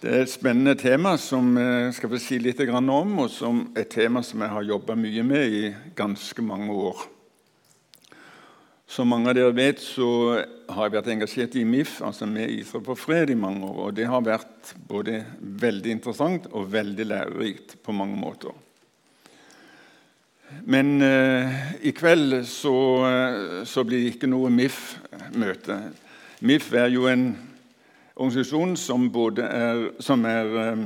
Det er et spennende tema som jeg skal få si litt om, og som et tema som jeg har jobba mye med i ganske mange år. Som mange av dere vet, så har jeg vært engasjert i MIF, altså med Israel for fred, i mange år. Og det har vært både veldig interessant og veldig lærerikt på mange måter. Men eh, i kveld så, så, blir det ikke noe MIF-møte. MIF er jo en organisasjon som, er, som er, eh,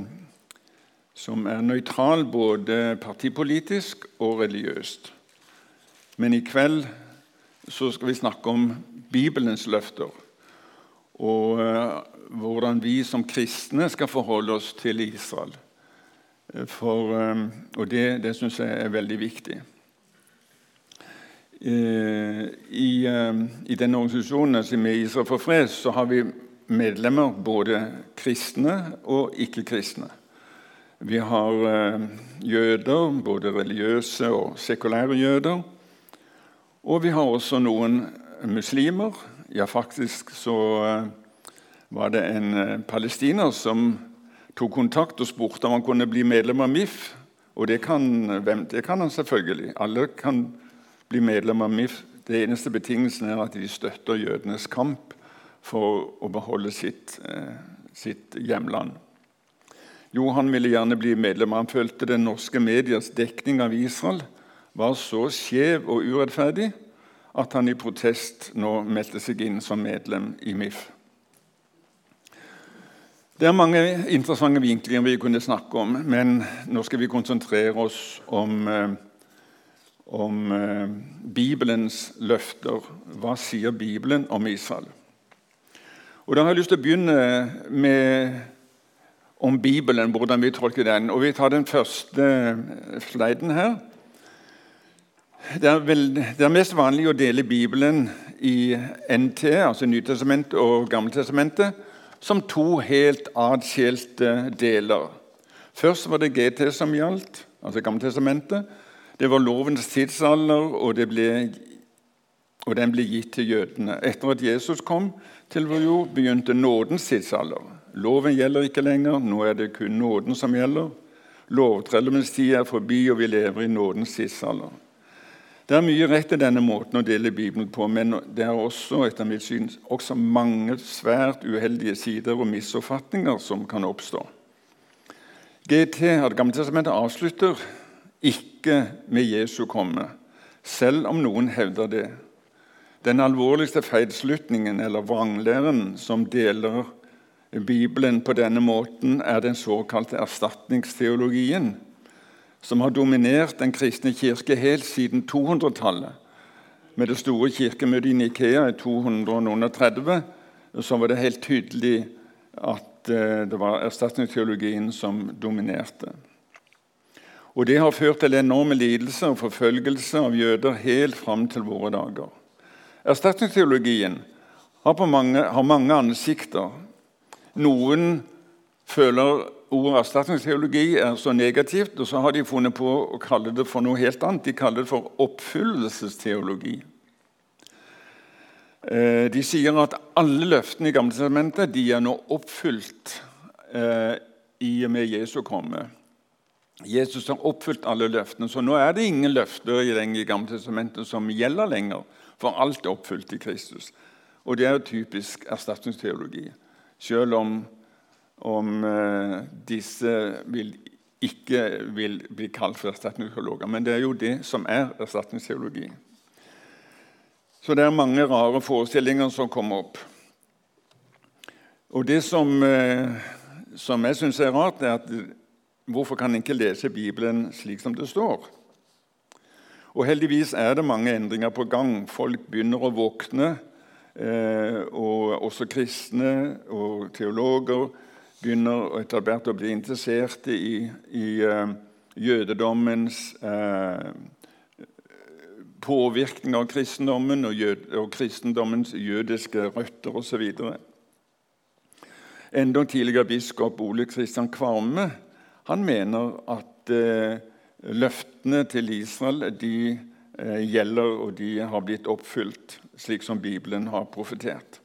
som er nøytral både partipolitisk og religiøst. Men i kveld så skal vi snakke om Bibelens løfter. Og uh, hvordan vi som kristne skal forholde oss til Israel. For, uh, og det, det syns jeg er veldig viktig. Uh, i, I denne organisasjonen som er Israel for fred, så har vi medlemmer både kristne og ikke-kristne. Vi har jøder, både religiøse og sekulære jøder. Og vi har også noen muslimer. Ja, faktisk så eh, var det en eh, palestiner som tok kontakt og spurte om han kunne bli medlem av MIF. Og det kan, det kan han selvfølgelig. Alle kan bli medlem av MIF. Det eneste betingelsen er at de støtter jødenes kamp for å beholde sitt, eh, sitt hjemland. Jo, han ville gjerne bli medlem. Han følte den norske medias dekning av Israel var så skjev og urettferdig at han i protest nå meldte seg inn som medlem i MIF. Det er mange interessante vinklinger vi kunne snakke om, men nå skal vi konsentrere oss om, eh, om eh, Bibelens løfter. Hva sier Bibelen om Israel? Og Da har jeg lyst til å begynne med om Bibelen, hvordan vi tolker den. Og Vi tar den første sliden her. Det er, vel, det er, mest vanlig å dele Bibelen i NT, altså Nytestamentet og Gammeltestamentet, som to helt atskilte deler. Først var det GT som gjaldt, altså Gammeltestamentet. Det var lovens tidsalder, og, ble, og, den ble gitt til jødene. Etter at Jesus kom til vår jord, begynte nådens tidsalder. Loven gjelder ikke lenger, nå er det kun nåden som gjelder. Lovtrellenes tid er forbi, og vi lever i nådens tidsalder. Det er mye rett i denne måten å dele Bibelen på, men det er også etter mitt syn, også mange svært uheldige sider og misoppfatninger som kan oppstå. GT, Det gamle testamentet, avslutter ikke med Jesu komme, selv om noen hevder det. Den alvorligste feilslutningen eller vranglæren som deler Bibelen på denne måten, er den såkalte erstatningsteologien som har dominert den kristne kirke helt siden 200-tallet. Med det store kirkemøtet i Nikea i 230 så var det helt tydelig at eh, det var erstatningsteologien som dominerte. Og Det har ført til enorme lidelser og forfølgelse av jøder helt fram til våre dager. Erstatningsteologien har, mange, har mange ansikter. Noen føler ordet erstatningsteologi er så negativt, og så har de funnet på å kalle det for noe helt annet. De kaller det for oppfyllelsesteologi. Eh, de sier at alle løftene i Gamletestamentet de er nå oppfylt eh, i og med Jesu komme. Jesus har oppfylt alle løftene, så nå er det ingen løfter i gamle testamentet som gjelder lenger, for alt er oppfylt i Kristus. Og Det er jo typisk erstatningsteologi. Selv om om eh, disse vil, ikke vil bli kalt for erstatningsteologer. Men det er jo det som er erstatningsteologi. Så det er mange rare forestillinger som kommer opp. Og Det som, eh, som jeg syns er rart, er at hvorfor kan en ikke lese Bibelen slik som det står? Og Heldigvis er det mange endringer på gang. Folk begynner å våkne. Eh, og også kristne og teologer begynner etter hvert å bli interessert i, i uh, jødedommens uh, påvirkning av kristendommen og, jød, og kristendommens jødiske røtter osv. Enda tidligere biskop Ole Kristian Kvarme han mener at uh, løftene til Israel de gjelder, og de har blitt oppfylt, slik som Bibelen har profetert.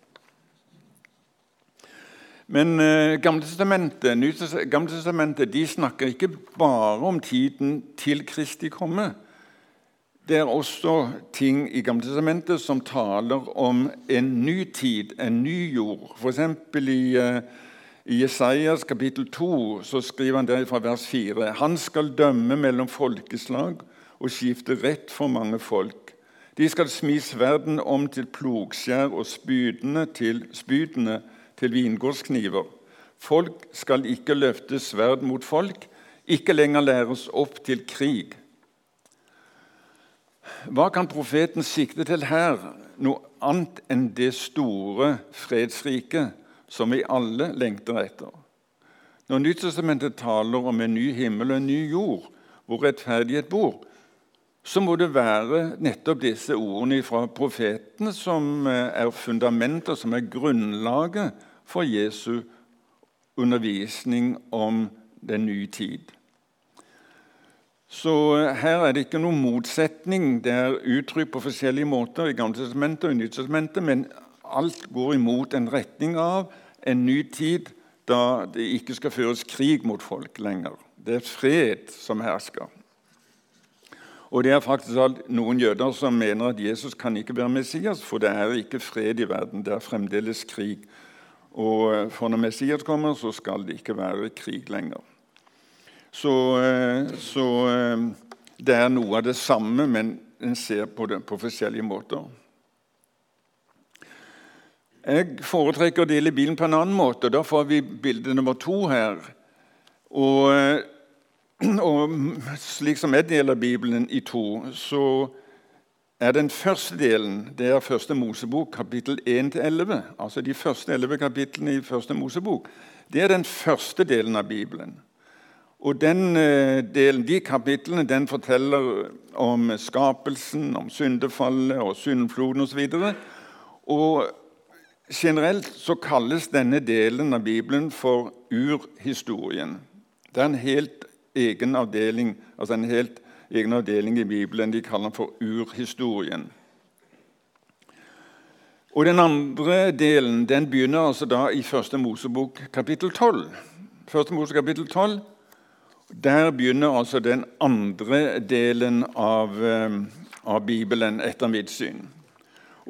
Men Gamle testamentet, Gamle de snakker ikke bare om tiden til Kristi komme. Det er også ting i Gamle testamentet som taler om en ny tid, en ny jord. F.eks. i, uh, i Jesajas kapittel 2 så skriver han det fra vers 4.: Han skal dømme mellom folkeslag og skifte rett for mange folk. De skal smi sverden om til plogskjær og spydene til, spydene til vingårdskniver. Folk skal ikke løfte sverd mot folk, ikke lenger læres opp til krig. Hva kan profeten sikte til her? Noe annet enn det store fredsriket som vi alle lengter etter. Når Nyttestamentet taler om en ny himmel og en ny jord, hvor rettferdighet bor, så må det være nettopp disse ordene fra profetene som er fundamentet, som er grunnlaget for Jesu undervisning om den nye tid. Så her er det ikke noen motsetning. Det er uttrykt på forskjellige måter i Gamletestamentet og i Nyttestamentet, men alt går imot en retning av en ny tid da det ikke skal føres krig mot folk lenger. Det er fred som hersker. Og det er faktisk noen jøder som mener at Jesus kan ikke være Messias, for det er ikke fred i verden, det er fremdeles krig. Og eh, for når Messias kommer, så skal det ikke være krig lenger. Så, eh, så eh, det er noe av det samme, men en ser på det på forskjellige måter. Jeg foretrekker å dele bilen på en annen måte. Da får vi bilde nummer to her. Og, og slik som jeg deler Bibelen i to, så er den første delen det er første Mosebok, kapittel 1-11. Altså de første elleve kapitlene i første Mosebok. Det er den første delen av Bibelen. Og den eh, delen, De kapitlene den forteller om skapelsen, om syndefallet og syndfloden osv. Og, og generelt så kalles denne delen av Bibelen for urhistorien. Det er en helt egen avdeling, altså en helt egen avdeling i Bibelen. De kaller for urhistorien. Og Den andre delen den begynner altså da i Første Mosebok kapittel 12. Første Mose kapittel 12, Der begynner altså den andre delen av, eh, av Bibelen etter mitt syn.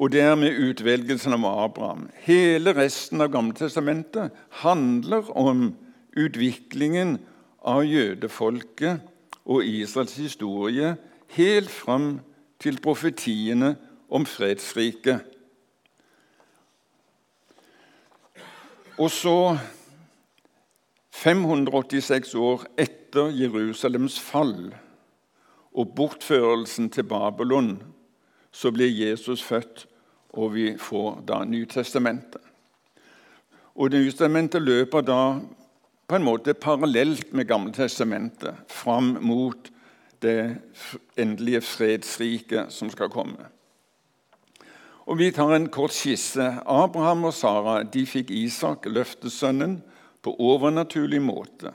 Og det er med utvelgelsen av Abraham. Hele resten av Gammeltestamentet handler om utviklingen av jødefolket og Israels historie helt fram til profetiene om fredsriket. Og så, 586 år etter Jerusalems fall og bortførelsen til Babylon, så blir Jesus født, og vi får da Nytestamentet. Og Nytestamentet løper da på en måte parallelt med Gammeltestamentet fram mot det endelige fredsriket som skal komme. Og Vi tar en kort skisse. Abraham og Sara de fikk Isak, løftesønnen, på overnaturlig måte.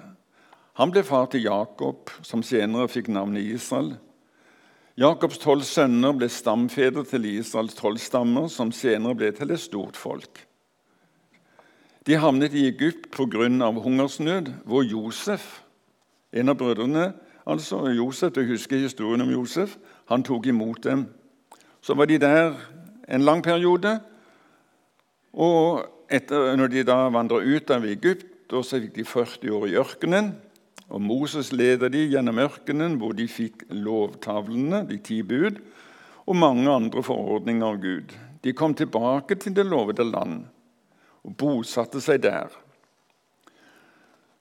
Han ble far til Jakob, som senere fikk navnet Israel. Jakobs tolv sønner ble stamfedre til Israels tolv stammer, som senere ble til et stort folk. De havnet i Egypt pga. hungersnød, hvor Josef, en av brødrene altså Josef, Du husker historien om Josef? Han tok imot dem. Så var de der en lang periode. Og etter, når de da vandra ut av Egypt, og så fikk de 40 år i ørkenen. Og Moses leder de gjennom ørkenen, hvor de fikk lovtavlene, de ti bud, og mange andre forordninger av Gud. De kom tilbake til det lovede land og bosatte seg der.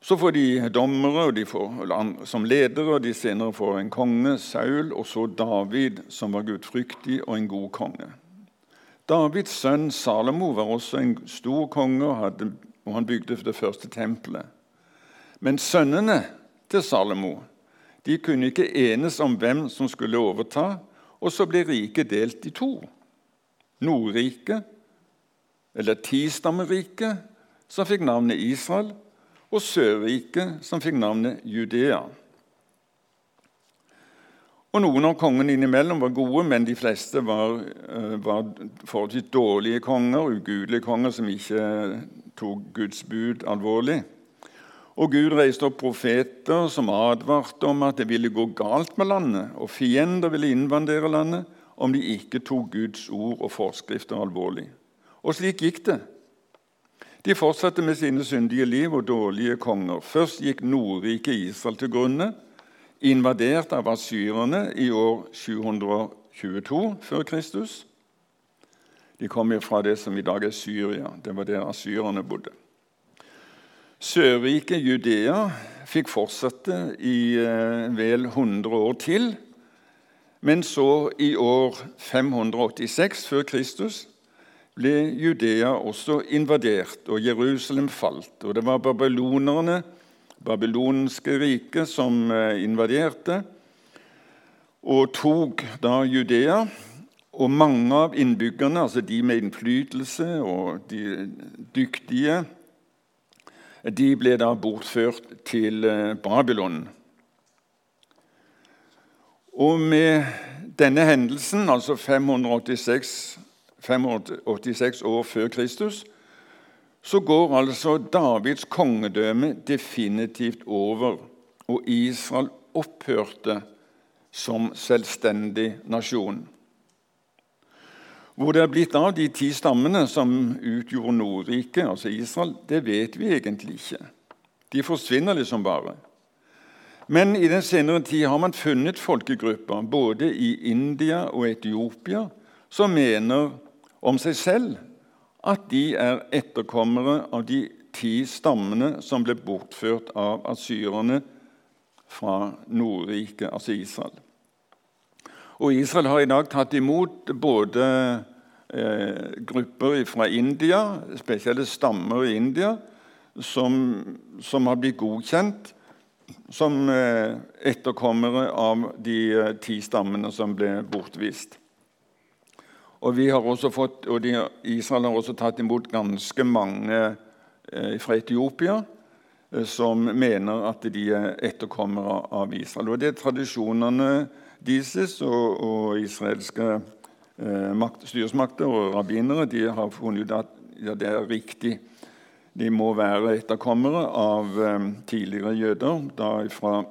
Så får de dommere de får, som ledere, og de senere får en konge, Saul, og så David, som var gudfryktig og en god konge. Davids sønn Salomo var også en stor konge, og han bygde det første tempelet. Men sønnene til Salomo de kunne ikke enes om hvem som skulle overta, og så ble riket delt i to. Nordriket eller Tistammeriket, som fikk navnet Israel, og Sørriket, som fikk navnet Judea. Og Noen av kongene innimellom var gode, men de fleste var, eh, var forholdsvis dårlige konger, ugudelige konger som ikke tok Guds bud alvorlig. Og Gud reiste opp profeter som advarte om at det ville gå galt med landet, og fiender ville innvandere landet om de ikke tok Guds ord og forskrifter alvorlig. Og slik gikk det. De fortsatte med sine syndige liv og dårlige konger. Først gikk Nordriket Israel til grunne, invadert av asyrerne i år 722 før Kristus. De kom fra det som i dag er Syria. Det var der asyrerne bodde. Sørriket Judea fikk fortsette i eh, vel 100 år til. Men så, i år 586 før Kristus, ble Judea også invadert, og Jerusalem falt. Og det var babylonerne, babylonske riket, som eh, invaderte og tok da Judea. Og mange av innbyggerne, altså de med innflytelse og de dyktige, de ble da bortført til eh, Babylon. Og med denne hendelsen, altså 586, 586 år før Kristus, så går altså Davids kongedømme definitivt over, og Israel opphørte som selvstendig nasjon. Hvor det er blitt av de ti stammene som utgjorde Nordriket, altså Israel, det vet vi egentlig ikke. De forsvinner liksom bare. Men i den senere tid har man funnet folkegrupper både i India og Etiopia som mener om seg selv at de er etterkommere av de ti stammene som ble bortført av asyrerne fra Nordriket, altså Israel. Og Israel har i dag tatt imot både eh, grupper fra India, spesielle stammer i India, som, som har blitt godkjent som eh, etterkommere av de eh, ti stammene som ble bortvist. Og, fått, og de, Israel har også tatt imot ganske mange eh, fra Etiopia eh, som mener at de er etterkommere av Israel. Og Det er tradisjonene deres og, og israelske eh, makt, styresmakter og rabbinere de har funnet ut at ja, det er riktig. De må være etterkommere av eh, tidligere jøder, da fra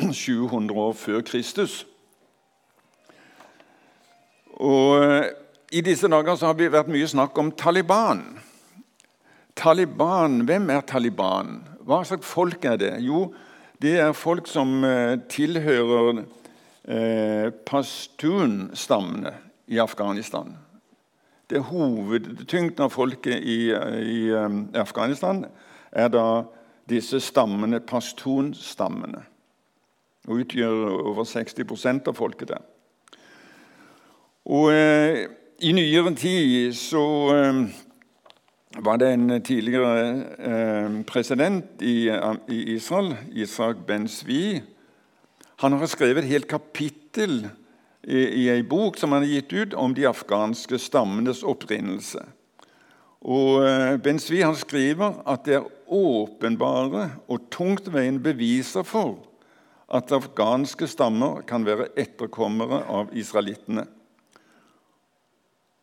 700 år før Kristus. Og eh, I disse dager har det vært mye snakk om Taliban. Taliban, Hvem er Taliban? Hva slags folk er det? Jo, det er folk som eh, tilhører eh, pashtun-stammene i Afghanistan. Det Hovedtyngden av folket i, i um, Afghanistan er da disse stammene, pashtun-stammene. Og utgjør over 60 av folket der. Og eh, I nyere tid så eh, var det en tidligere eh, president i, i Israel, Isak Ben-Zvi, han har skrevet et helt kapittel i, i ei bok som han har gitt ut om de afghanske stammenes opprinnelse. Og eh, Ben Svi han skriver at det er åpenbare og tungtveiende beviser for at afghanske stammer kan være etterkommere av israelittene,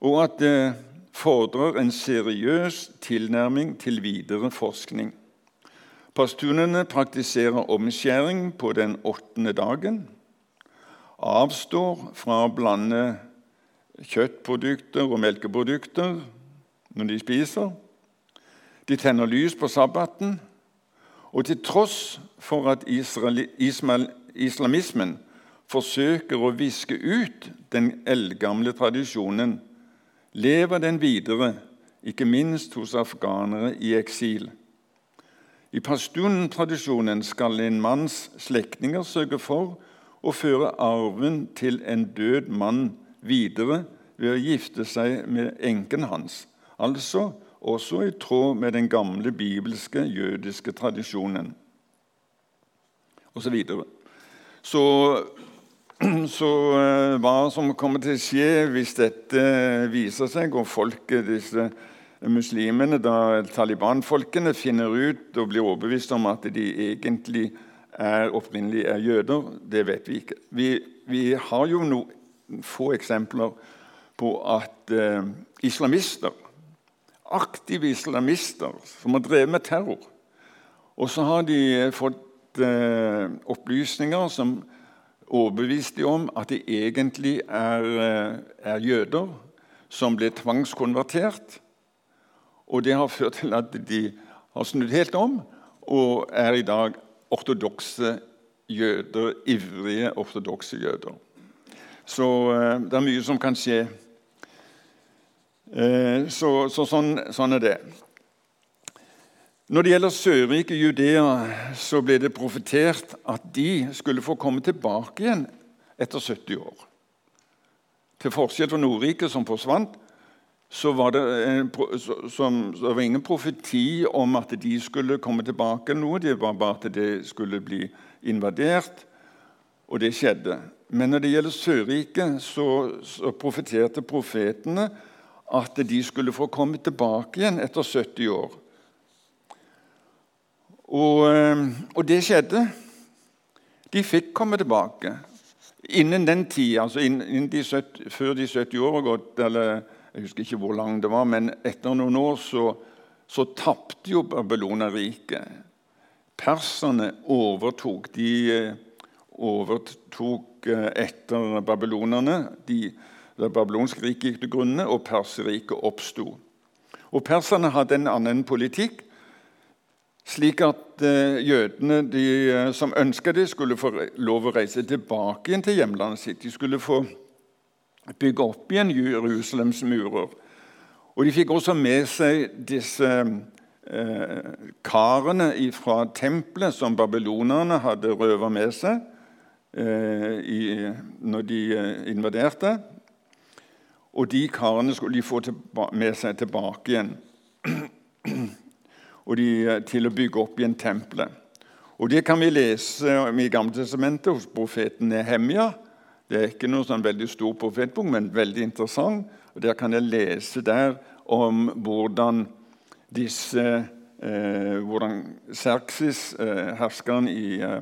og at det fordrer en seriøs tilnærming til videre forskning. Pastunene praktiserer omskjæring på den åttende dagen, avstår fra å blande kjøttprodukter og melkeprodukter når de spiser. De tenner lys på sabbaten. Og til tross for at islamismen forsøker å viske ut den eldgamle tradisjonen, lever den videre, ikke minst hos afghanere i eksil. I pashtun-tradisjonen skal en manns slektninger sørge for å føre arven til en død mann videre ved å gifte seg med enken hans, altså også i tråd med den gamle bibelske jødiske tradisjonen osv. Så, så, så eh, hva som kommer til å skje hvis dette viser seg, og folket, disse muslimene, da Taliban-folkene finner ut og blir overbevist om at de egentlig er opprinnelig er jøder, det vet vi ikke. Vi, vi har jo noen få eksempler på at eh, islamister aktive islamister som har drevet med terror. Og så har de fått eh, opplysninger som overbeviste de om at de egentlig er, eh, er, jøder som ble tvangskonvertert. Og det har ført til at de har snudd helt om og er i dag ortodokse jøder, ivrige ortodokse jøder. Så eh, det er mye som kan skje. Eh, så, så sånn, sånn, er det. Når det gjelder Sørrike Judea, så ble det profetert at de skulle få komme tilbake igjen etter 70 år. Til forskjell fra Nordriket, som forsvant, så var det, som, så var ingen profeti om at de skulle komme tilbake. noe, Det var bare at det skulle bli invadert, og det skjedde. Men når det gjelder Sørriket, så, så profeterte profetene at de skulle få komme tilbake igjen etter 70 år. Og, eh, og det skjedde. De fikk komme tilbake. Innen den tid, altså innen de 70, før de 70 år har gått, eller jeg husker ikke hvor lang det var, men etter noen år så, så tapte jo Babyloneriket. Perserne overtok. De eh, overtok eh, etter babylonerne. De, det babylonske riket gikk til grunne, og Perserriket oppsto. Og Perserne hadde en annen politikk, slik at uh, jødene de, som ønska det, skulle få lov å reise tilbake igjen til hjemlandet sitt. De skulle få bygge opp igjen Jerusalems murer. Og De fikk også med seg disse eh, karene fra tempelet som babylonerne hadde røva med seg eh, i, når de eh, invaderte. Og de karene skulle de få med seg tilbake igjen og de, eh, til å bygge opp igjen tempelet. Og Det kan vi lese i Gamle testamentet hos profeten Nehemja. Det er ikke noe sånn veldig stor profetbok, men veldig interessant. Og Der kan jeg lese der om hvordan disse eh, hvordan Serksis, eh, herskeren i, eh,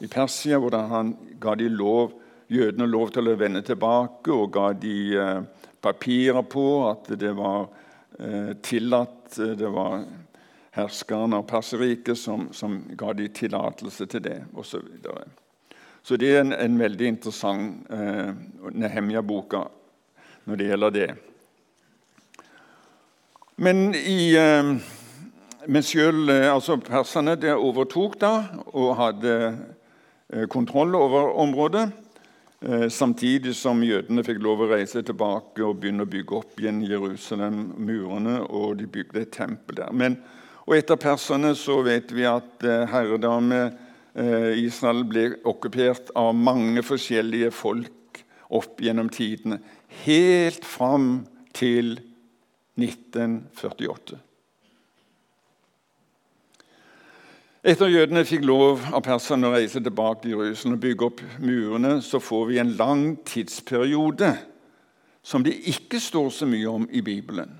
i, Persia, hvordan han ga de lov, jødene lov til å vende tilbake og ga de eh, papirer på at det var eh, tillatt Det var herskeren av Perserriket som, som ga de tillatelse til det, osv. Så det er en, en veldig interessant eh, Nehemja-boka når det gjelder det. Men i eh, men selv, eh, altså perserne overtok da og hadde eh, kontroll over området. Eh, samtidig som jødene fikk lov å reise tilbake og begynne å bygge opp igjen Jerusalem, murene, og de bygde et tempel der. Men, og etter perserne så vet vi at eh, herredame Israel ble okkupert av mange forskjellige folk opp gjennom tidene, helt fram til 1948. Etter jødene fikk lov av perserne å reise tilbake til Jerusalem og bygge opp murene, så får vi en lang tidsperiode som det ikke står så mye om i Bibelen.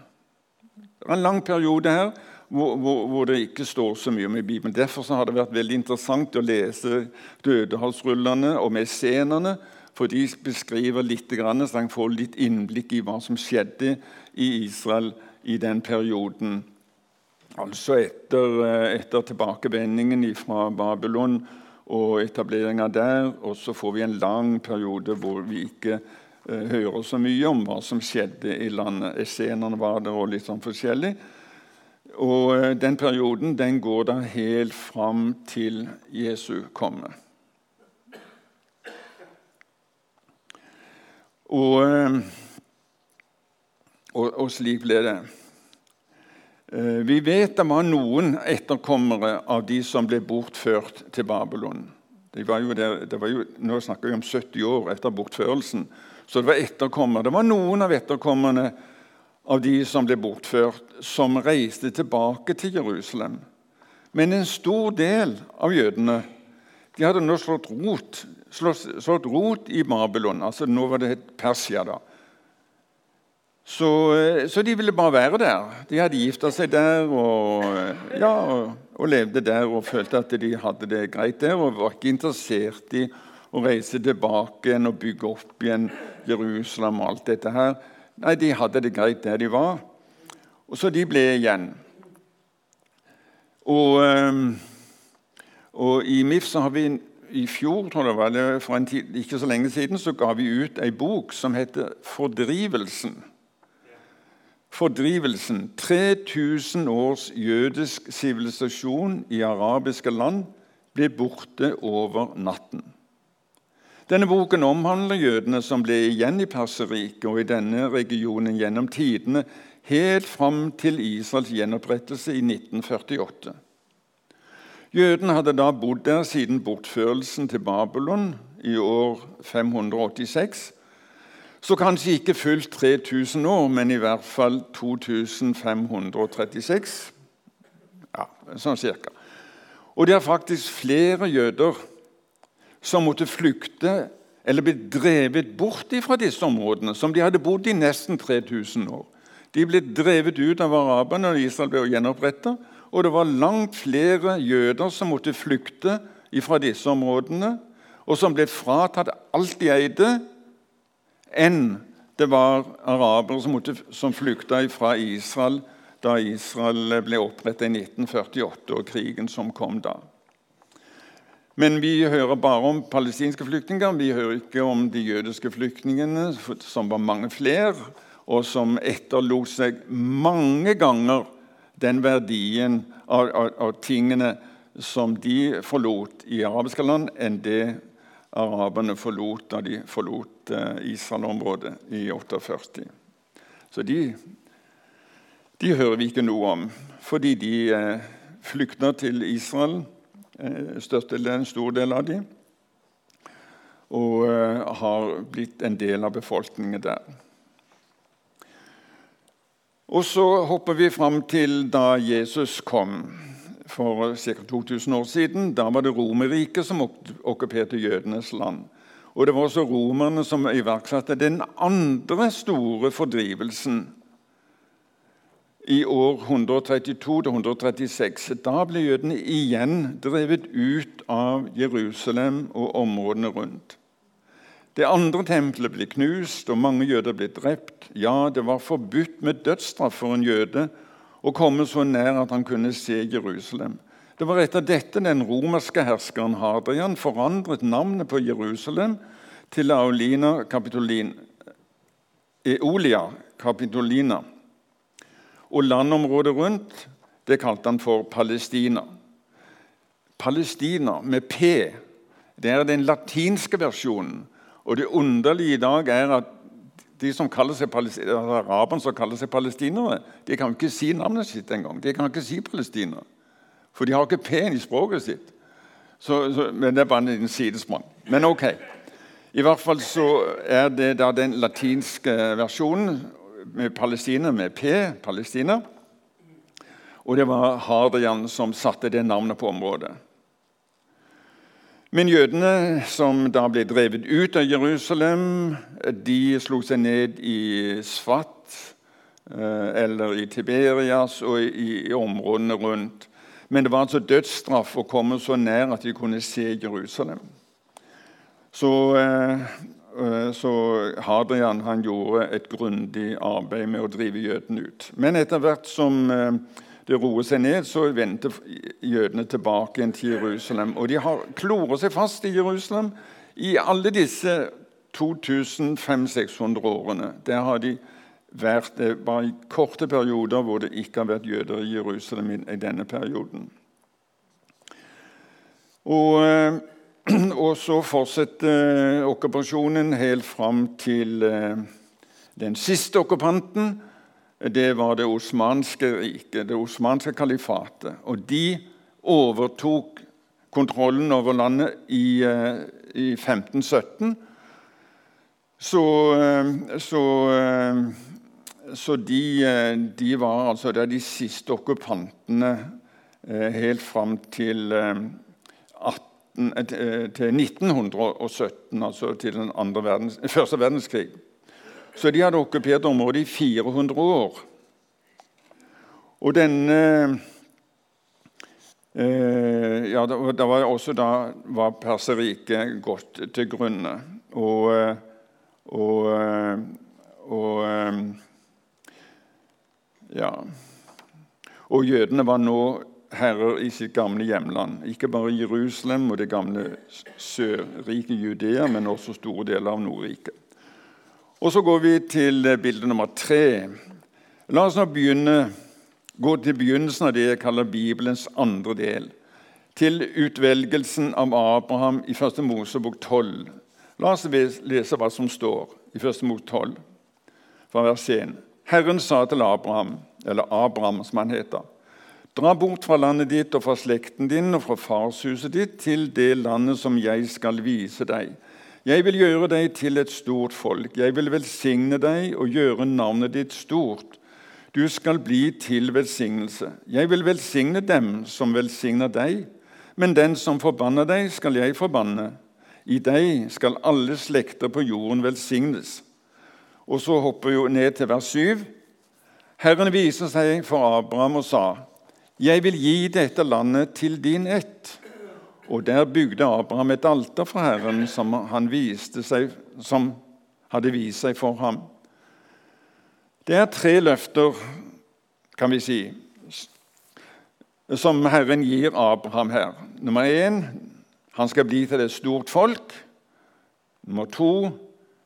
Det er en lang periode her hvor, hvor, hvor, det ikke står så mye om i Bibelen. Derfor har det vært veldig interessant å lese Dødehavsrullene og Mesenerne, for de beskriver litt, så en får litt innblikk i hva som skjedde i Israel i den perioden. Altså etter, eh, etter tilbakevendingen fra Babylon og etableringa der. Og så får vi en lang periode hvor vi ikke eh, hører så mye om hva som skjedde i landet. Essenene var der og litt sånn forskjellig. Og eh, Den perioden den går da helt fram til Jesu komme. Og, eh, og, og slik ble det. Eh, vi vet det var noen etterkommere av de som ble bortført til Babylon. De var der, det var jo, nå snakker vi om 70 år etter bortførelsen. Så det var etterkommere. Det var noen av etterkommerne av de som ble bortført, som reiste tilbake til Jerusalem. Men en stor del av jødene de hadde nå slått rot, slått, slått rot i Babylon. altså Nå var det Persia. da. Så, eh, så, de ville bare være der. De hadde gifta seg der og, ja, og, og, levde der og følte at de hadde det greit der. Og var ikke interessert i å reise tilbake igjen og bygge opp igjen Jerusalem og alt dette her. Nei, de hadde det greit der de var. Og Så de ble igjen. Og, og i MIF så har vi i fjor, tror jeg, var det for tid, ikke så lenge siden, så ga vi ut ei bok som heter 'Fordrivelsen'. Fordrivelsen. 3000 års jødisk sivilisasjon i arabiske land ble borte over natten. Denne boken omhandler jødene som ble igjen i Perserriket og i denne regionen gjennom tidene, helt fram til Israels gjenopprettelse i 1948. Jødene hadde da bodd der siden bortførelsen til Babylon i år 586. Så kanskje ikke fullt 3000 år, men i hvert fall 2536. Ja, sånn cirka. Og det er faktisk flere jøder som måtte flykte eller ble drevet bort fra disse områdene, som de hadde bodd i nesten 3000 år. De ble drevet ut av araberne når Israel ble gjenoppretta. Og det var langt flere jøder som måtte flykte fra disse områdene, og som ble fratatt alt de eide, enn det var arabere som, som flykta fra Israel da Israel ble opprettet i 1948, og krigen som kom da. Men vi hører bare om palestinske flyktninger. Vi hører ikke om de jødiske flyktningene, som var mange flere, og som etterlot seg mange ganger den verdien av, av, av, tingene som de forlot i arabiske land, enn det araberne forlot da de forlot eh, Israel-området i 48. Så de, de, hører vi ikke noe om, fordi de flykter til Israel, eh, en stor del av dem, og eh, har blitt en del av befolkningen der. Og så hopper vi fram til da Jesus kom for ca. 2000 år siden. Da var det Romerriket som okkuperte jødenes land. Og det var også romerne som iverksatte den andre store fordrivelsen i år 132-136. Da ble jødene igjen drevet ut av Jerusalem og områdene rundt. Det andre tempelet ble knust, og mange jøder ble drept. Ja, det var forbudt med dødsstraff for en jøde å komme så nær at han kunne se Jerusalem. Det var etter dette den romerske herskeren Hadrian forandret navnet på Jerusalem til Aulina Capitolin, Eolia Capitolina. Og landområdet rundt det kalte han for Palestina. Palestina med P. Det er den latinske versjonen. Og det underlige i dag er at de som kaller seg araberne som kaller seg palestinere, de kan ikke si navnet sitt engang. De kan ikke si Palestina. For de har ikke P-en i språket sitt. Så, så, men Det er bare en sidesprang. Men ok. I hvert fall så er det da den latinske versjonen med Palestina med P. Palestina. Og det var Hadrian som satte det navnet på området. Men jødene som da ble drevet ut av Jerusalem, de slo seg ned i Svat eh, eller i Tiberias og i, i områdene rundt. Men det var altså dødsstraff å komme så nær at de kunne se Jerusalem. Så, eh, så Hadrian han gjorde et grundig arbeid med å drive jødene ut. Men etter hvert som det roer seg ned, så vendte jødene tilbake igjen til Jerusalem. Og de har kloret seg fast i Jerusalem i alle disse 2500-600 årene. Der har de vært det bare i korte perioder hvor det ikke har vært jøder i Jerusalem i, denne perioden. Og, eh, og så fortsetter okkupasjonen helt fram til eh, den siste okkupanten, det var det osmanske riket, det osmanske kalifatet. Og de overtok kontrollen over landet i, eh, i 1517. Så, eh, så, eh, så de, de, var altså de siste okkupantene helt fram til, 18, til 1917, altså til den verdens, første verdenskrig. Så de hadde okkupert området i 400 år. Og denne eh, ja, Da var også da var Perserriket gått til grunne. Og, og, og Ja. Og jødene var nå herrer i sitt gamle hjemland. Ikke bare Jerusalem og det gamle sørriket Judea, men også store deler av Nordriket. Og Så går vi til bilde nummer tre. La oss nå begynne, gå til begynnelsen av det jeg kaller Bibelens andre del. Til utvelgelsen av Abraham i 1. Mosebok 12. La oss lese hva som står i 1. Mosebok 12, fra vers 1. Herren sa til Abraham, eller Abraham som han heter, Dra bort fra landet ditt og fra slekten din og fra farshuset ditt til det landet som jeg skal vise deg. Jeg vil gjøre deg til et stort folk. Jeg vil velsigne deg og gjøre navnet ditt stort. Du skal bli til velsignelse. Jeg vil velsigne dem som velsigner deg, men den som forbanner deg, skal jeg forbanne. I deg skal alle slekter på jorden velsignes. Og så hopper vi ned til vers 7. Herren viser seg for Abraham og sa:" 'Jeg vil gi dette landet til din ett.' Og der bygde Abraham et alter for Herren, som, seg, som hadde vist seg for ham. Det er tre løfter, kan vi si, som Herren gir Abraham her. Nummer én han skal bli til et stort folk. Nummer to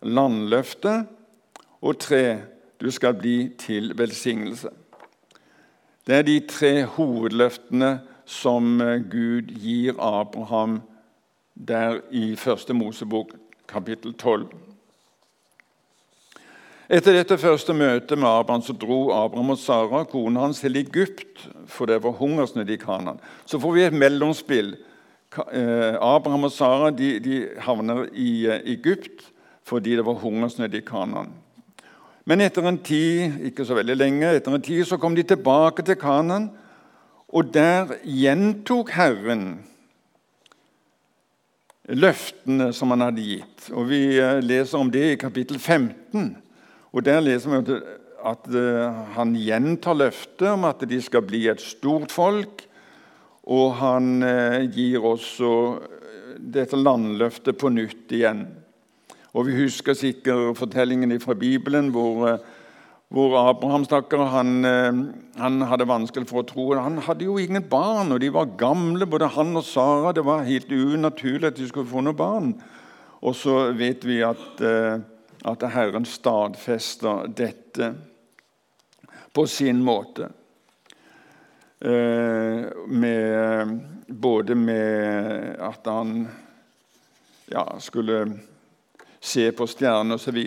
landløftet. Og tre du skal bli til velsignelse. Det er de tre hovedløftene som eh, Gud gir Abraham der i første Mosebok, kapittel 12. Etter dette første møtet med Abraham så dro Abraham og Sara, kona hans, til Egypt, for det var hungersnød i Kanan. Så får vi et mellomspill. Eh, Abraham og Sara de, de havner i eh, Egypt fordi det var hungersnød i Kanan. Men etter en tid ikke så veldig lenge, etter en tid så kom de tilbake til Kanan, og der gjentok Herren løftene som han hadde gitt. Og Vi eh, leser om det i kapittel 15. og Der leser vi at eh, han gjentar løftet om at de skal bli et stort folk. Og han eh, gir også dette landløftet på nytt igjen. Og Vi husker sikkert fortellingen fra Bibelen hvor, eh, hvor Abraham stakkar, han, eh, han, hadde vanskelig for å tro. Han hadde jo ingen barn, og de var gamle, både han og Sara. Det var helt unaturlig at de skulle få noen barn. Og så vet vi at, eh, at Herren stadfester dette på sin måte. Med, både med at han ja, skulle se på stjerner osv.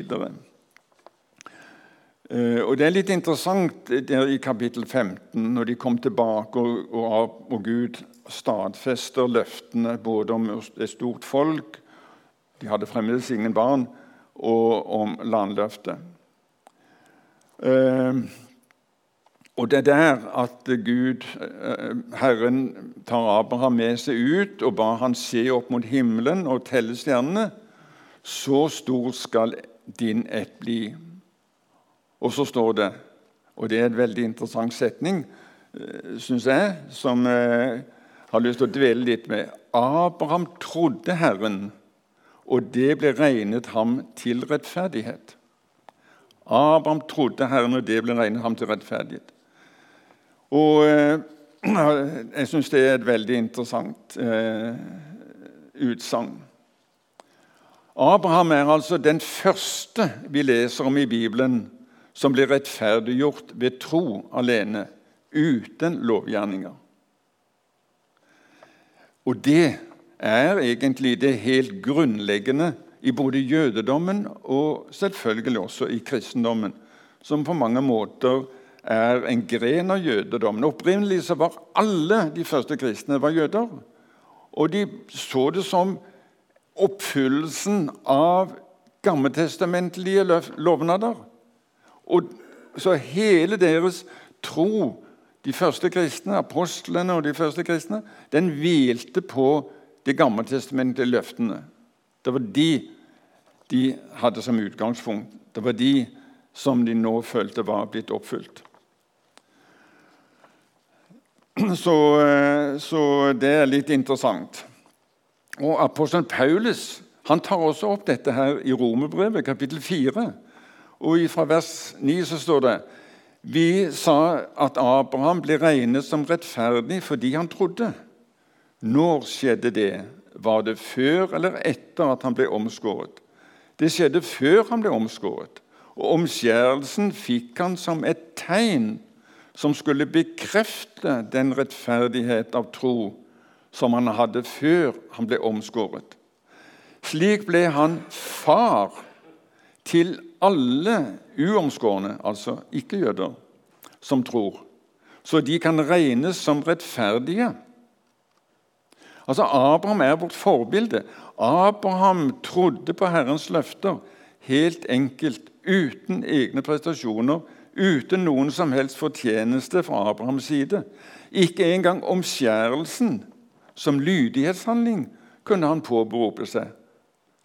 Uh, og Det er litt interessant der i kapittel 15, når de kom tilbake og, og, og Gud stadfester løftene både om et stort folk De hadde fremdeles ingen barn. Og om landløftet. Uh, og Det er der at Gud, Herren, tar Abraham med seg ut og ba han se opp mot himmelen og telle stjernene. Så stor skal din ett bli. Og så står det, og det er en veldig interessant setning, eh, syns jeg, som jeg har lyst til å dvele litt med. Abraham trodde Herren, og det ble regnet ham til rettferdighet. Abraham trodde Herren, og det ble regnet ham til rettferdighet. Og eh, Jeg syns det er et veldig interessant eh, utsagn. Abraham er altså den første vi leser om i Bibelen som blir rettferdiggjort ved tro alene, uten lovgjerninger. Og det er egentlig det helt grunnleggende i både jødedommen og selvfølgelig også i kristendommen, som på mange måter er en gren av jødedommen. Opprinnelig så var alle de første kristne var jøder. Og de så det som oppfyllelsen av gammeltestamentlige lovnader. Og så hele deres tro, de første kristne, apostlene og de første kristne, den hvilte på de gammeltestamentlige løftene. Det var de de hadde som utgangspunkt. Det var de som de nå følte var blitt oppfylt. Så, eh, så det er litt interessant. Og Apostelen Paulus han tar også opp dette her i Romerbrevet, kapittel 4. Og Fra vers 9 så står det Vi sa at Abraham ble regnet som rettferdig fordi han trodde. Når skjedde det? Var det før eller etter at han ble omskåret? Det skjedde før han ble omskåret. Og omskjærelsen fikk han som et tegn som skulle bekrefte den rettferdighet av tro som han hadde før han ble omskåret. Slik ble han far til alle uomskårne, altså ikke-jøder, som tror, så de kan regnes som rettferdige. Altså, Abraham er vårt forbilde. Abraham trodde på Herrens løfter helt enkelt, uten egne prestasjoner, uten noen som helst fortjeneste fra Abrahams side. Ikke engang omskjærelsen som lydighetshandling kunne han påberope seg.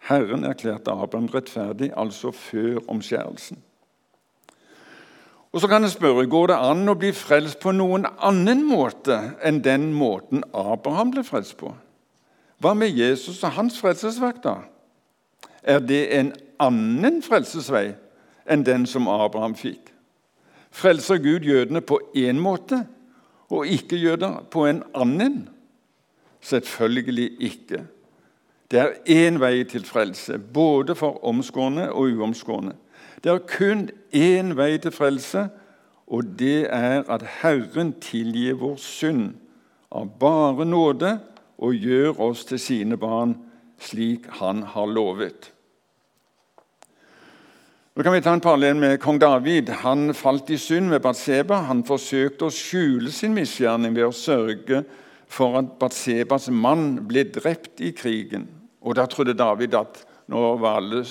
Herren erklærte Abraham rettferdig, altså før omskjærelsen. Og så kan jeg spørre, Går det an å bli frelst på noen annen måte enn den måten Abraham ble frelst på? Hva med Jesus og hans frelsesverk, da? Er det en annen frelsesvei enn den som Abraham fikk? Frelser Gud jødene på én måte og ikke-jøder på en annen? Selvfølgelig ikke. Det er én vei til frelse, både for omskårne og uomskårne. Det er kun én vei til frelse, og det er at Herren tilgir vår synd av bare nåde og gjør oss til sine barn, slik Han har lovet. Nå kan vi ta en parallell med kong David. Han falt i synd med Batseba. Han forsøkte å skjule sin misgjerning ved å sørge for at Batsebas mann ble drept i krigen. Og Da trodde David at nå var alle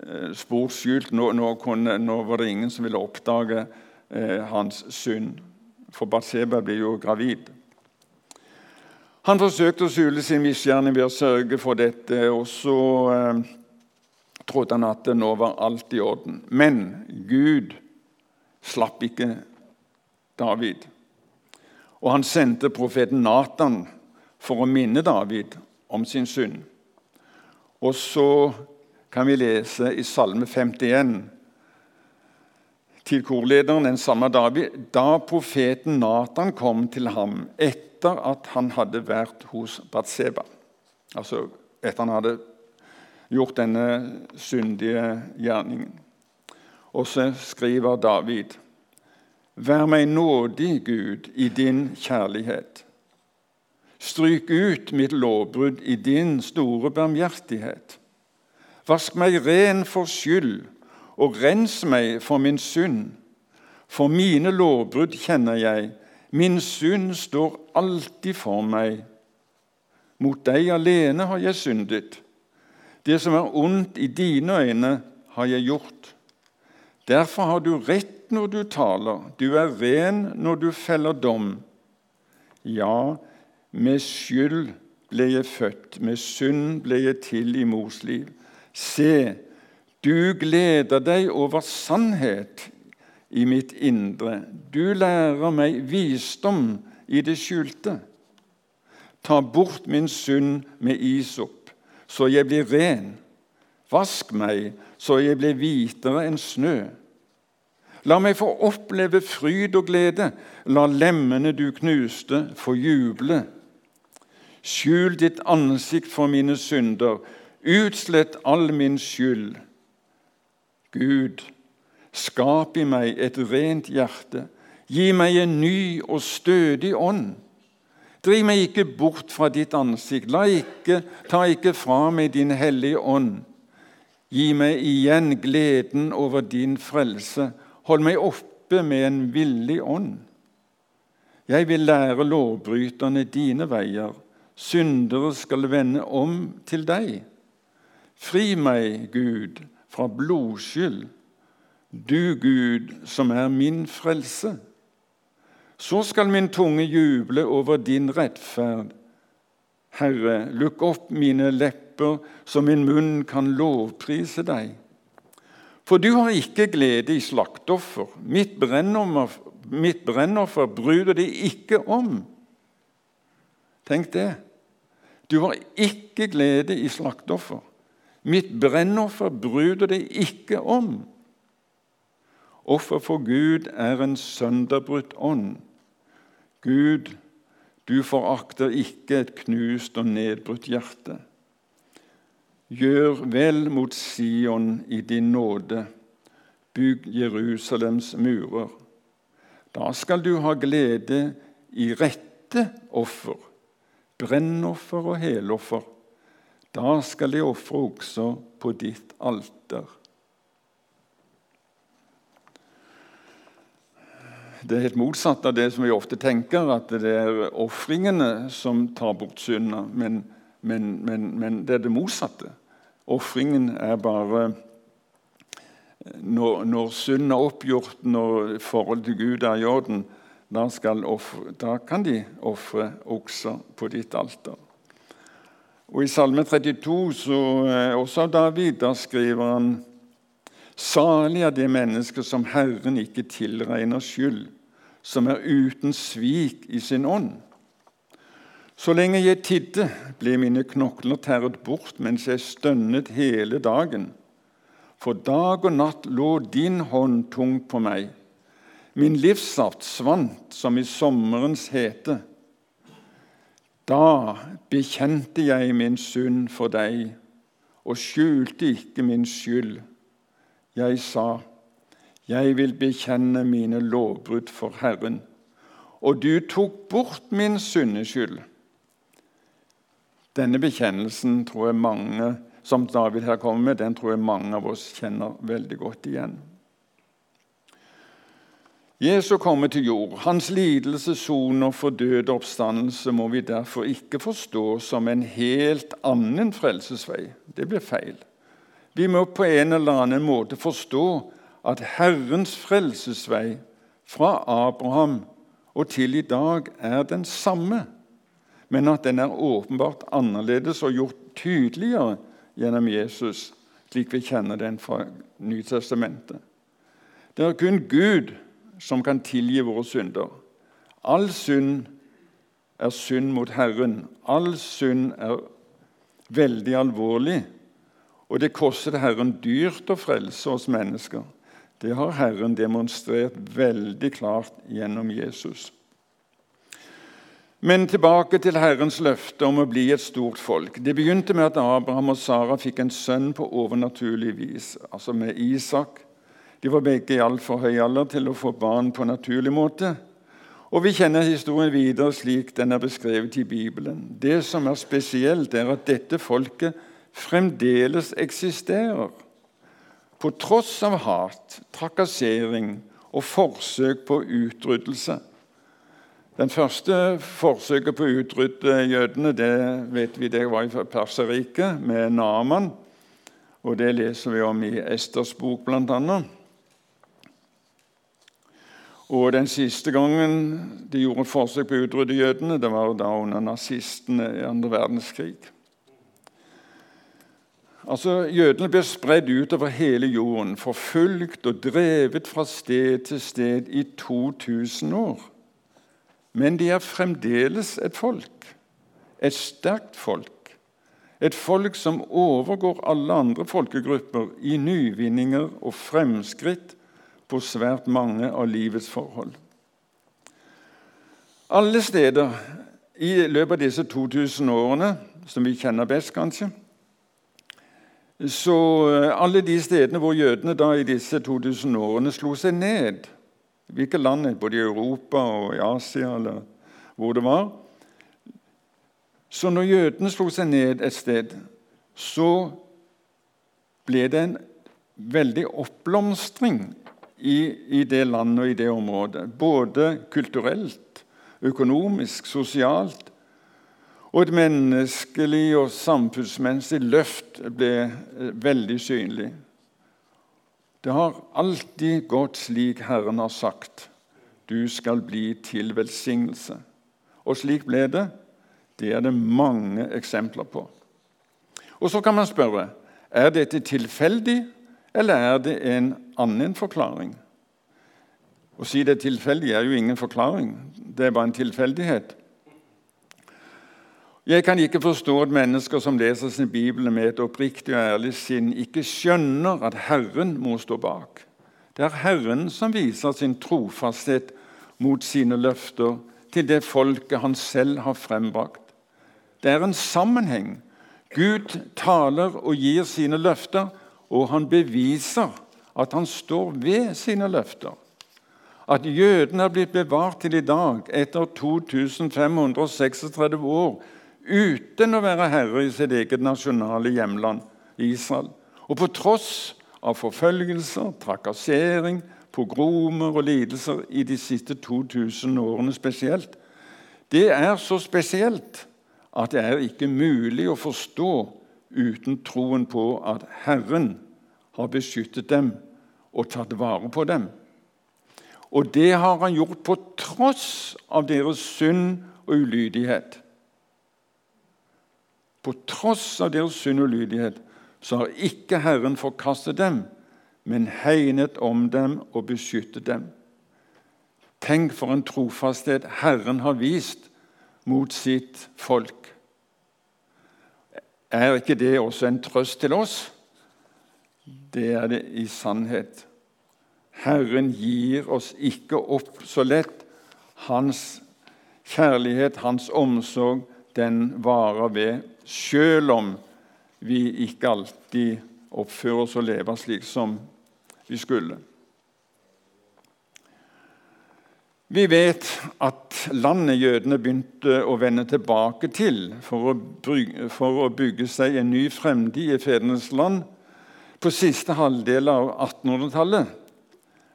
Eh, spor skjult. Nå, nå, kunne, nå, var det ingen som ville oppdage eh, hans synd. For Batseba blir jo gravid. Han forsøkte å skjule sin misgjerning ved å sørge for dette, og så eh, trodde han at nå var alt i orden. Men Gud slapp ikke David. Og han sendte profeten Natan for å minne David om sin synd. Og så kan vi lese i Salme 51 til korlederen den samme David, da profeten Natan kom til ham etter at han hadde vært hos Batseba. Altså etter han hadde gjort denne syndige gjerningen. Og så skriver David.: Vær meg nådig, Gud, i din kjærlighet. Stryk ut mitt lovbrudd i din store barmhjertighet. Vask meg ren for skyld, og rens meg for min synd. For mine lovbrudd kjenner jeg, min synd står alltid for meg. Mot deg alene har jeg syndet. Det som er ondt i dine øyne, har jeg gjort. Derfor har du rett når du taler, du er ren når du feller dom. Ja, med skyld ble jeg født, med synd ble jeg til i mors liv. Se, du gleder deg over sannhet i mitt indre. Du lærer meg visdom i det skjulte. Ta bort min synd med isop, så jeg blir ren. Vask meg, så jeg blir hvitere enn snø. La meg få oppleve fryd og glede. La lemmene du knuste, få juble. Skjul ditt ansikt for mine synder Utslett all min skyld. Gud, skap i meg et rent hjerte. Gi meg en ny og stødig ånd. Driv meg ikke bort fra ditt ansikt. La ikke, ta ikke fra meg din hellige ånd. Gi meg igjen gleden over din frelse. Hold meg oppe med en villig ånd. Jeg vil lære lovbryterne dine veier. Syndere skal vende om til deg. Fri meg, Gud, fra blodskyld, du Gud som er min frelse. Så skal min tunge juble over din rettferd. Herre, lukk opp mine lepper, så min munn kan lovprise deg. For du har ikke glede i slaktoffer. Mitt brennoffer, mitt brennoffer bryr det ikke om. Tenk det. Du har ikke glede i slaktoffer. Mitt brennoffer bryr deg ikke om. Offer for Gud er en sønderbrutt ånd. Gud, du forakter ikke et knust og nedbrutt hjerte. Gjør vel mot Sion i din nåde. Bygg Jerusalems murer. Da skal du ha glede i rette offer, brennoffer og heloffer. Da skal de ofre også på ditt alter. Det er helt motsatt av det som vi ofte tenker, at det er ofringene som tar bort synda. Men, men, men, men, det er det motsatte. Ofringen er bare Når, når synd er oppgjort, når forholdet til Gud er i orden, da, offre, da kan de ofre også på ditt alter. Og I Salme 32, så, eh, også av David, da skriver han Salig er det mennesket som Herren ikke tilregner skyld, som er uten svik i sin ånd. Så lenge jeg tidde, ble mine knokler tæret bort mens jeg stønnet hele dagen. For dag og natt lå din hånd tungt på meg. Min livssaft svant som i sommerens hete. Da bekjente jeg min synd for deg og skjulte ikke min skyld. Jeg sa, 'Jeg vil bekjenne mine lovbrudd for Herren.' Og du tok bort min syndeskyld. Denne bekjennelsen tror jeg mange som David her kommer med, den tror jeg mange av oss kjenner veldig godt igjen. Jesus kommer til jord. Hans lidelse, soner for død og oppstandelse må vi derfor ikke forstå som en helt annen frelsesvei. Det blir feil. Vi må på en eller annen måte forstå at Herrens frelsesvei fra Abraham og til i dag er den samme, men at den er åpenbart annerledes og gjort tydeligere gjennom Jesus, slik vi kjenner den fra Nytestamentet. Det er kun Gud som kan tilgi våre synder. All synd er synd mot Herren. All synd er veldig alvorlig og det koster Herren dyrt å frelse oss mennesker. Det har Herren demonstrert veldig klart gjennom Jesus. Men tilbake til Herrens løfte om å bli et stort folk. Det begynte med at Abraham og Sara fikk en sønn på overnaturlig vis, altså med Isak. De var begge i altfor høy alder til å få barn på naturlig måte. Og Vi kjenner historien videre slik den er beskrevet i Bibelen. Det som er spesielt, er at dette folket fremdeles eksisterer. På tross av hat, trakassering og forsøk på utryddelse. Den første forsøket på å utrydde jødene det vet vi det var i Perserriket, med Naman. Og Det leser vi om i Esters bok, bl.a. Og Den siste gangen de gjorde et forsøk på å utrydde jødene, det var da under nazistene i andre verdenskrig. Altså, Jødene ble spredd utover hele jorden, forfulgt og drevet fra sted til sted i 2000 år. Men de er fremdeles et folk, et sterkt folk. Et folk som overgår alle andre folkegrupper i nyvinninger og fremskritt på svært mange av livets forhold. Alle steder i løpet av disse 2000 årene, som vi kjenner best, kanskje, så eh, alle de stedene hvor jødene da i disse 2000 årene slo seg ned Hvilke land, både i Europa og i Asia eller hvor det var Så når jødene slo seg ned et sted, så ble det en veldig oppblomstring i, i det landet og i det området. Både kulturelt, økonomisk, sosialt og et menneskelig og samfunnsmessig løft ble eh, veldig synlig. Det har alltid gått slik Herren har sagt. Du skal bli til velsignelse. Og slik ble det. Det er det mange eksempler på. Og Så kan man spørre er dette tilfeldig, eller er det en annen forklaring. Å si det er tilfeldig er jo ingen forklaring. Det er bare en tilfeldighet. Jeg kan ikke forstå at mennesker som leser sin bibel med et oppriktig og ærlig sinn, ikke skjønner at Herren må stå bak. Det er Herren som viser sin trofasthet mot sine løfter til det folket han selv har frembrakt. Det er en sammenheng. Gud taler og gir sine løfter, og han beviser at han står ved sine løfter. At jødene er blitt bevart til i dag, etter 2536 år, uten å være herre i sitt eget nasjonale hjemland, Israel. Og på tross av forfølgelser, trakassering, pogromer og lidelser i de siste 2000 årene spesielt. Det er så spesielt at det er ikke mulig å forstå uten troen på at Herren har beskyttet dem og tatt vare på dem. Og det har han gjort på tross av deres synd og ulydighet. På tross av deres synd og lydighet så har ikke Herren forkastet dem, men hegnet om dem og beskyttet dem. Tenk for en trofasthet Herren har vist mot sitt folk. Er ikke det også en trøst til oss? Det er det i sannhet. Herren gir oss ikke opp så lett. Hans kjærlighet, hans omsorg, den varer ved, selv om vi ikke alltid oppfører oss og lever slik som vi skulle. Vi vet at landet jødene begynte å vende tilbake til for å, bygge, seg en ny fremtid i fedrenes land på siste halvdel av 1800-tallet,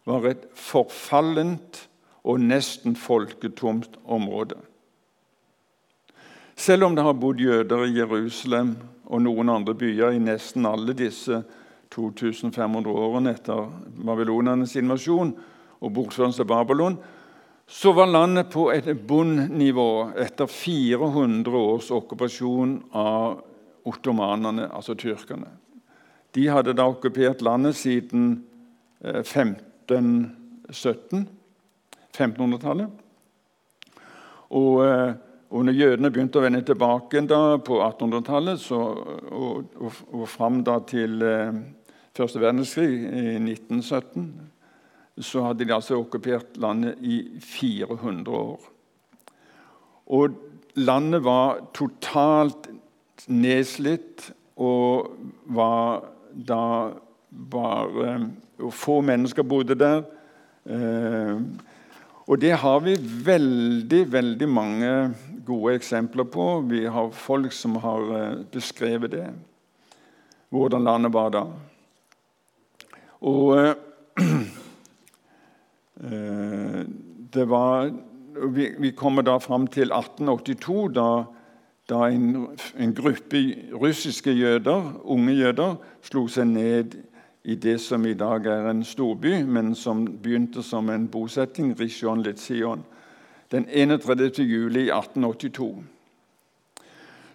var et forfallent og nesten folketomt område. Selv om det har bodd jøder i Jerusalem og noen andre byer i nesten alle disse 2500 årene etter babylonernes invasjon og bortførelse av Babylon, så var landet på et bunnivå etter 400 års okkupasjon av ottomanerne, altså tyrkerne. De hadde da okkupert landet siden 1517, eh, 1500-tallet. Og eh, og når jødene begynte å vende tilbake på 1800-tallet og, og, og, fram til eh, første verdenskrig i 1917, så hadde de altså okkupert landet i 400 år. Og landet var totalt nedslitt og var da bare Få mennesker bodde der. Eh, og det har vi veldig, veldig mange gode eksempler på. Vi har folk som har eh, beskrevet det, hvordan landet var da. Og eh, eh, det var vi, vi, kommer da fram til 1882, da, da en, en, gruppe russiske jøder, unge jøder slo seg ned i det som i dag er en storby, men som begynte som en bosetting, Rishon Litzion, den 31. juli 1882.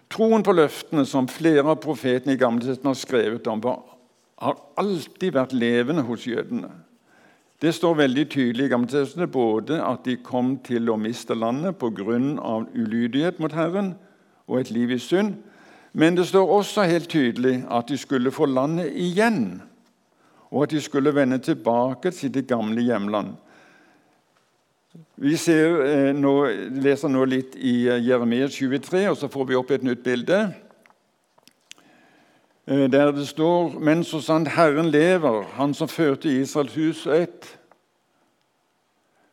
Troen på løftene som flere av profetene i Gammeltestamentet har skrevet om, har alltid vært levende hos jødene. Det står veldig tydelig i Gammeltestamentet både at de kom til å miste landet pga. ulydighet mot Herren og et liv i synd, men det står også helt tydelig at de skulle få landet igjen og at de skulle vende tilbake til det gamle hjemland. Vi ser, eh, nå, leser nå litt i eh, Jeremia 23, og så får vi opp et nytt bilde. Eh, der det står Men så sant Herren lever, Han som førte Israels hus ett.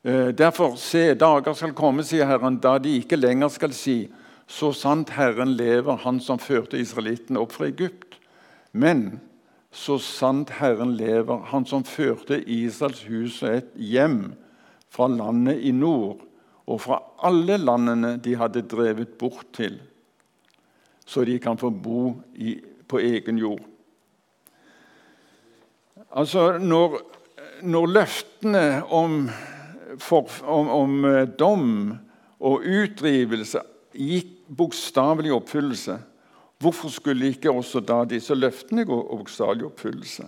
Derfor, se, dager skal komme, sier Herren, da de ikke lenger skal si så sant Herren lever, Han som førte israelittene opp fra Egypt. Men så sant Herren lever, Han som førte Israels hus og et hjem fra landet i nord og fra alle landene de hadde drevet bort til, så de kan få bo i, på egen jord. Altså, når, når løftene om, for, om, om eh, dom og utdrivelse gikk bokstavelig oppfyllelse, Hvorfor skulle ikke også da disse løftene gå i oppfyllelse?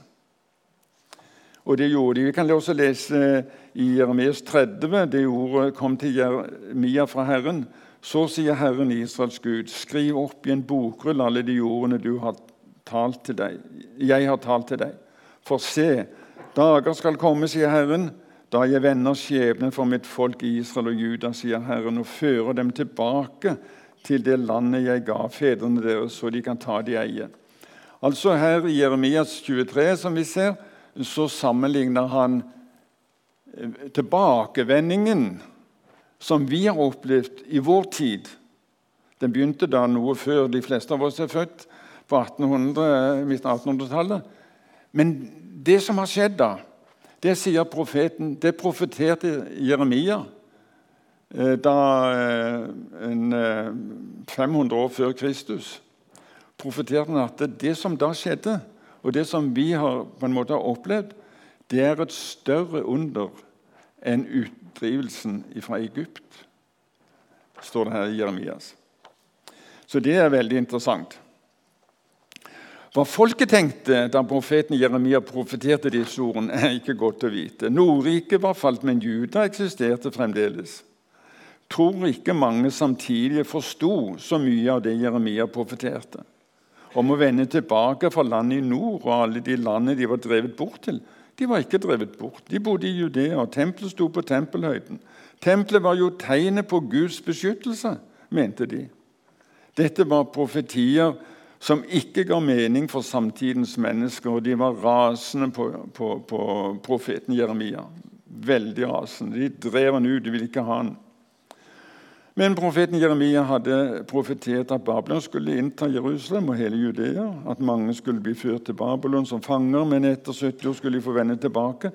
Og det gjorde de. Vi kan også lese i Jeremias 30. Det ordet kom til Jeremia fra Herren. Så sier Herren Israels Gud, skriv opp i en bokrull alle de ordene du har talt til deg. jeg har talt til deg. For se, Dager skal komme, sier Herren, da jeg vender skjebnen for mitt folk Israel og Juda, sier Herren, og fører dem tilbake til det landet jeg ga fedrene deres, så de kan ta det i eie. Altså Her i Jeremias 23 som vi ser, så sammenligner han eh, tilbakevendingen som vi har opplevd i vår tid. Den begynte da noe før de fleste av oss er født, på 1800, midten av 1800-tallet. Men det som har skjedd da, det sier profeten, det profeterte Jeremia da eh, en 500 år før Kristus. Profeterte han at det som da skjedde, og det som vi har på en måte har opplevd, det er et større under enn utdrivelsen fra Egypt, står det her i Jeremias. Så det er veldig interessant. Hva folket tenkte da profeten Jeremia profeterte disse ordene, er ikke godt å vite. Nordriket var falt, men Juda eksisterte fremdeles. Tror ikke mange samtidig forsto så mye av det Jeremia profeterte om å vende tilbake fra landet i nord og alle de landene de var drevet bort til. De var ikke drevet bort. De bodde i Judea, og tempelet sto på tempelhøyden. Tempelet var jo tegnet på Guds beskyttelse, mente de. Dette var profetier som ikke ga mening for samtidens mennesker, og de var rasende på, på, på profeten Jeremia. Veldig rasende. De drev han ut, de ville ikke ha han. Men profeten Jeremia hadde profetert at Babylon skulle innta Jerusalem og hele Judea. At mange skulle bli ført til Babylon som fanger, men etter 70 år skulle de få vende tilbake.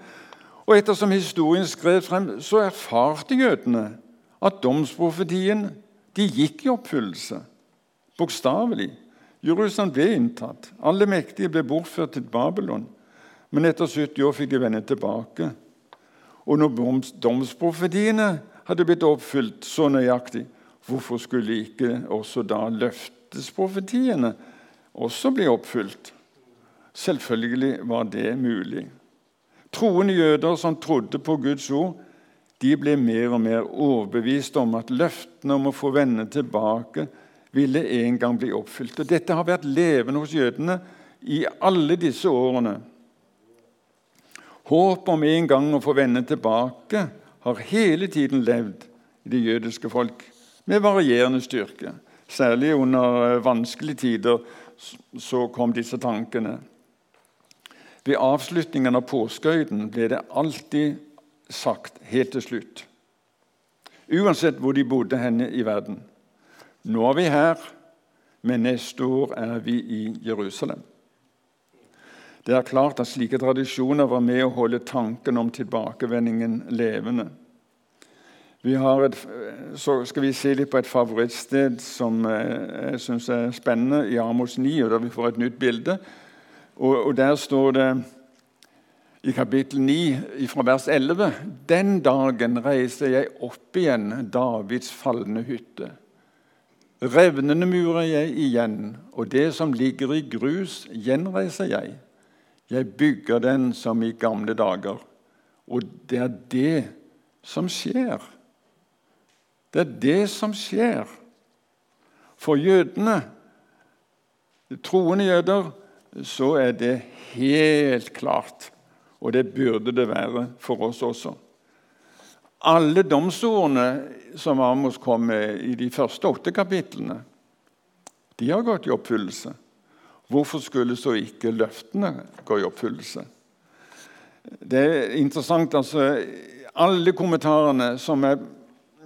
Og ettersom historien skrev frem, så erfarte jødene at domsprofetien de gikk i oppfyllelse. Bokstavelig. Jerusalem ble inntatt. Alle mektige ble bortført til Babylon. Men etter 70 år fikk de vende tilbake. Og når domsprofetiene hadde blitt oppfylt så nøyaktig, hvorfor skulle ikke også da løftesprofetiene også bli oppfylt? Selvfølgelig var det mulig. Troende jøder som trodde på Guds ord, de ble mer og mer overbevist om at løftene om å få vende tilbake ville en gang bli oppfylt. Og dette har vært levende hos jødene i alle disse årene. Håp om en gang å få vende tilbake har hele tiden levd i det jødiske folk med varierende styrke. Særlig under eh, vanskelige tider så kom disse tankene. Ved avslutningen av påskehøyden ble det alltid sagt helt til slutt, uansett hvor de bodde henne i verden Nå er vi her, men neste år er vi i Jerusalem. Det er klart at slike tradisjoner var med å holde tanken om tilbakevendingen levende. Vi et, så skal vi se litt på et favorittsted som eh, jeg syns er spennende, i Amos 9, og der vi får et nytt bilde. Og, og Der står det i kapittel 9 fra vers 11.: Den dagen reiser jeg opp igjen Davids falne hytte. Revnende murer jeg igjen, og det som ligger i grus, gjenreiser jeg. Jeg bygger den som i gamle dager. Og det er det som skjer. Det er det som skjer. For jødene, troende jøder, så er det helt klart. Og det burde det være for oss også. Alle domsordene som Amos kom med i de første åtte kapitlene, de har gått i oppfyllelse. Hvorfor skulle så ikke løftene gå i oppfyllelse? Det er interessant. altså Alle kommentarene som jeg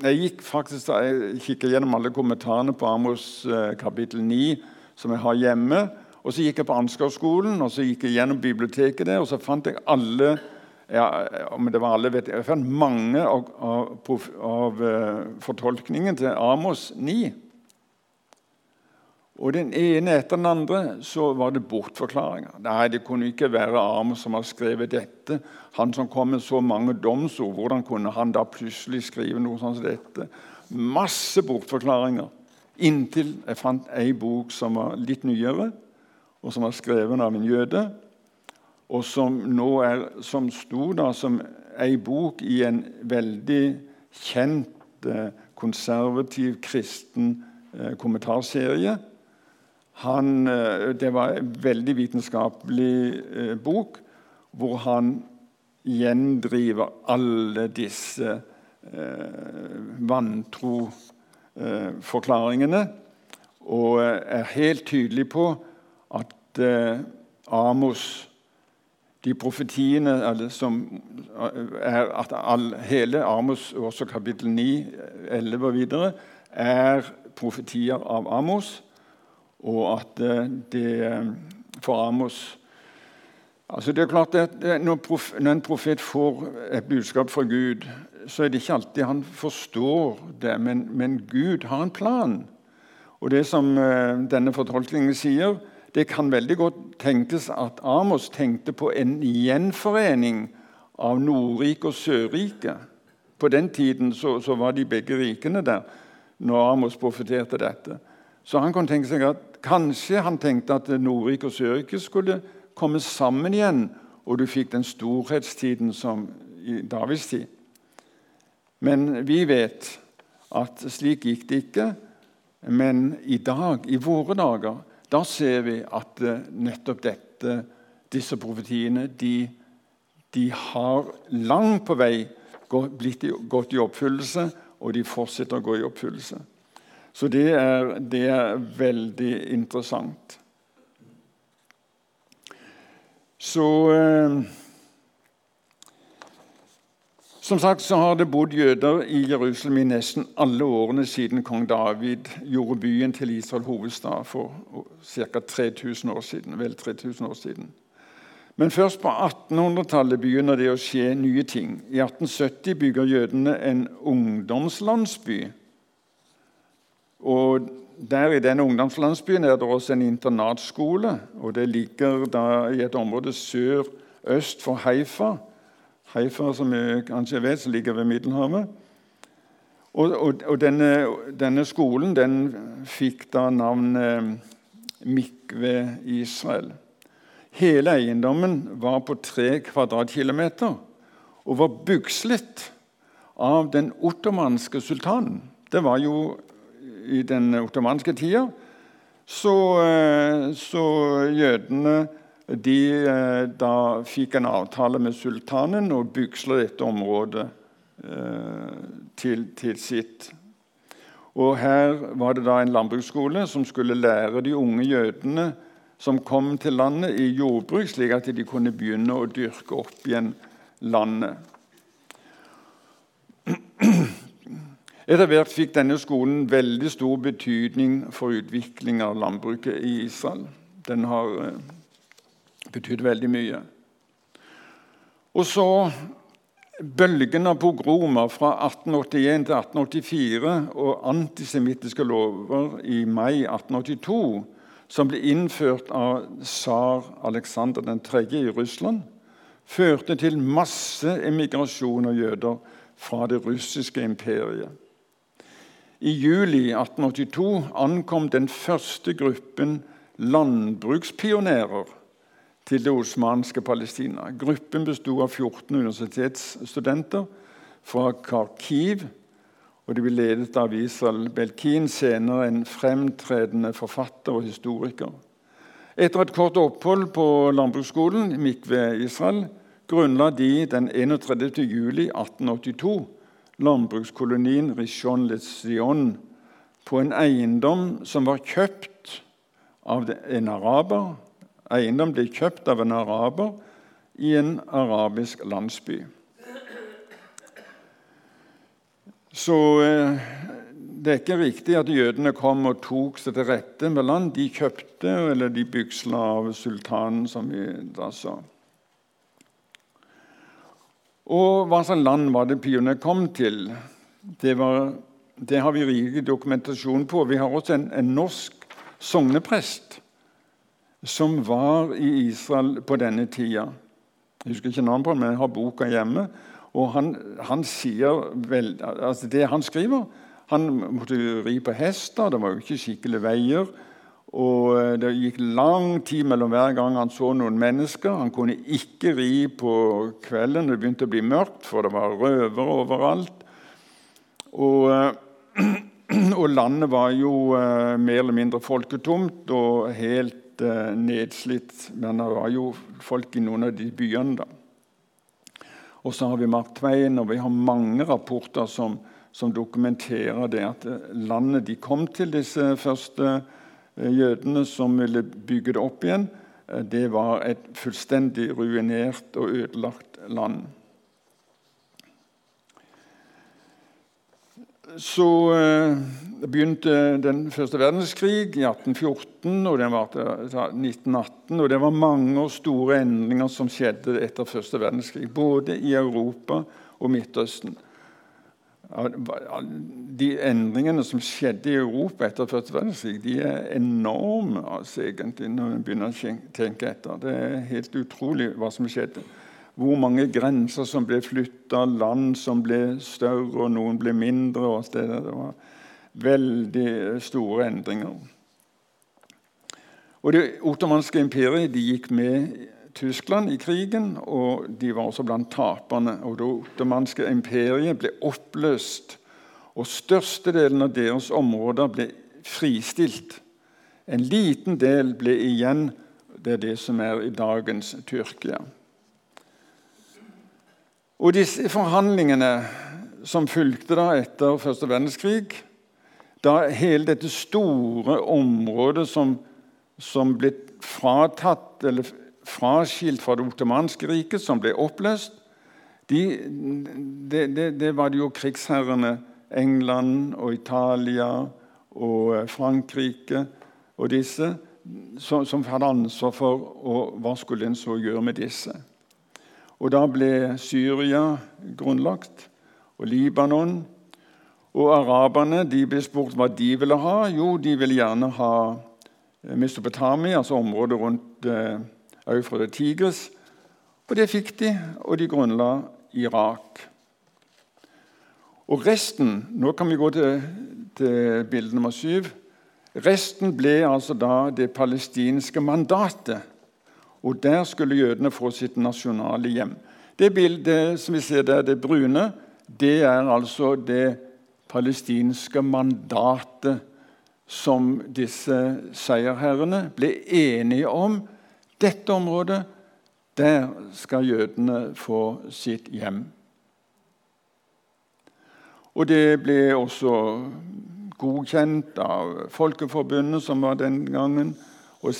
Jeg gikk faktisk jeg kikket gjennom alle kommentarene på Amos eh, kapittel 9 som jeg har hjemme. Og Så gikk jeg på Ansgarskolen og så gikk jeg gjennom biblioteket der, og så fant jeg alle ja, om det var alle vet jeg, jeg fant mange av, av, av uh, fortolkningen til Amos 9. Og den ene etter den andre så var det bortforklaringer. Nei, det kunne ikke være Amos som har skrevet dette. Han som kom med så mange domsord, hvordan kunne han da plutselig skrive noe sånt som dette? Masse bortforklaringer. Inntil jeg fant ei bok som var litt nyere, og som var skrevet av en jøde. Og som nå er, som sto da som ei bok i en veldig kjent, eh, konservativ kristen eh, kommentarserie han, eh, det var en veldig vitenskapelig eh, bok hvor han gjendriver alle disse eh, vantro-forklaringene. Eh, og er helt tydelig på at eh, Amos de profetiene som er at all, Hele Amos, også kapittel 9, 11 og videre, er profetier av Amos, og at eh, det for Amos altså det er klart at når, prof, når en profet får et budskap fra Gud, så er det ikke alltid han forstår det, men, men Gud har en plan. Og det som eh, denne fortolkningen sier, det kan veldig godt tenkes at Amos tenkte på en gjenforening av Nordrike og Sørrike. På den tiden så, så, var de begge rikene der når Amos profeterte dette. Så han kan tenke seg at kanskje han tenkte at Nordriket og Sørriket skulle komme sammen igjen, og du fikk den storhetstiden som i Davids tid. Men vi vet at slik gikk det ikke. Men i dag, i våre dager, da ser vi at eh, nettopp dette, disse profetiene de, de har langt på vei gått i oppfyllelse, og de fortsetter å gå i oppfyllelse. Så det er, det er veldig interessant. Så eh, som sagt så har det bodd jøder i Jerusalem i nesten alle årene siden kong David gjorde byen til Israel hovedstad for ca. 3000 år siden. Vel 3000 år siden. Men først på 1800-tallet begynner det å skje nye ting. I 1870 bygger jødene en ungdomslandsby. Og der I denne ungdomslandsbyen er det også en internatskole. og Det ligger da i et område sør-øst for Haifa. Haifa, som vi kanskje vet, som ligger ved Middelhavet. Og, og, og denne, denne, skolen den fikk da navnet Mikve Israel. Hele eiendommen var på tre kvadratkilometer og var byggslitt av den ottomanske sultanen. Det var jo i den ottomanske tida. Så, eh, så jødene de eh, da fikk en avtale med sultanen og bygsla dette området eh, til, til, sitt. Og Her var det da en landbruksskole som skulle lære de unge jødene som kom til landet, i jordbruk, slik at de kunne begynne å dyrke opp igjen landet. Etter hvert fikk denne skolen veldig stor betydning for utvikling av landbruket i Israel. Den har betydd veldig mye. Og så bølgen av pogromer fra 1881 til 1884 og antisemittiske lover i mai 1882, som ble innført av tsar Aleksander 3. i Russland, førte til masse emigrasjon av jøder fra det russiske imperiet. I juli 1882 ankom den første gruppen landbrukspionerer til det osmanske Palestina. Gruppen besto av 14 universitetsstudenter fra Kharkiv. og De ble ledet av Israel Belkin, senere en fremtredende forfatter og historiker. Etter et kort opphold på landbruksskolen Mikve Israel grunnla de den 31. juli 1882 landbrukskolonien Rishon Lezion på en eiendom som var kjøpt av en araber Eiendom ble kjøpt av en araber i en arabisk landsby. Så eh, det er ikke riktig at jødene kom og tok seg til rette med land. De kjøpte eller de bygsla av sultanen, som vi da sa. Og hva slags land var det pioner kom til? Det, var, det, har vi rik dokumentasjon på. Vi har også en, en norsk sogneprest som var i Israel på denne tida. Jeg husker ikke navnet på ham, men jeg har boka hjemme. Og han, han sier vel, altså Det han skriver Han måtte ri på hester, det var jo ikke skikkelige veier. Og eh, Det gikk lang tid mellom hver gang han så noen mennesker. Han kunne ikke ri på kvelden det begynte å bli mørkt, for det var røvere overalt. Og, eh, og landet var jo eh, mer eller mindre folketomt og helt nedslitt. Men det var jo folk i noen av de byene. da. Og så har vi Mark Twain, og vi har mange rapporter som, som dokumenterer det at landet de kom til, disse første jødene som ville bygge det opp igjen, det var et fullstendig ruinert og ødelagt land. Så eh, begynte den første verdenskrig i 1814, og den varte 1918. Og det var mange og store endringer som skjedde etter første verdenskrig, både i Europa og Midtøsten. De endringene som skjedde i Europa etter første verdenskrig, de er enorme altså, egentlig, når en begynner å tenke etter. Det er helt utrolig hva som skjedde hvor mange grenser som ble flytta, land som ble større, og noen ble mindre. og steder. Det var veldig store endringer. Og Det ottomanske imperiet de gikk med Tyskland i krigen, og de var også blant taperne. Og Det ottomanske imperiet ble oppløst, og størstedelen av deres områder ble fristilt. En liten del ble igjen. Det er det som er i dagens Tyrkia. Og disse forhandlingene som fulgte da etter første verdenskrig, da hele dette store området som, som ble fratatt eller fraskilt fra det ottomanske riket, som ble oppløst de, det, det, var det jo krigsherrene England og Italia og Frankrike og disse som, som hadde ansvar for. Og hva skulle en så gjøre med disse? Og da ble Syria grunnlagt, og Libanon. Og araberne de ble spurt hva de ville ha. Jo, de ville gjerne ha eh, Mesopotamia, altså området rundt eh, Eufrat og Tigris. Og det fikk de, og de grunnla Irak. Og resten Nå kan vi gå til, til bilde nummer syv. Resten ble altså da det palestinske mandatet og Der skulle jødene få sitt nasjonale hjem. Det bildet som vi ser der, det brune, det er altså det palestinske mandatet som disse seierherrene ble enige om. Dette området, der skal jødene få sitt hjem. Og det ble også godkjent av Folkeforbundet, som var den gangen. og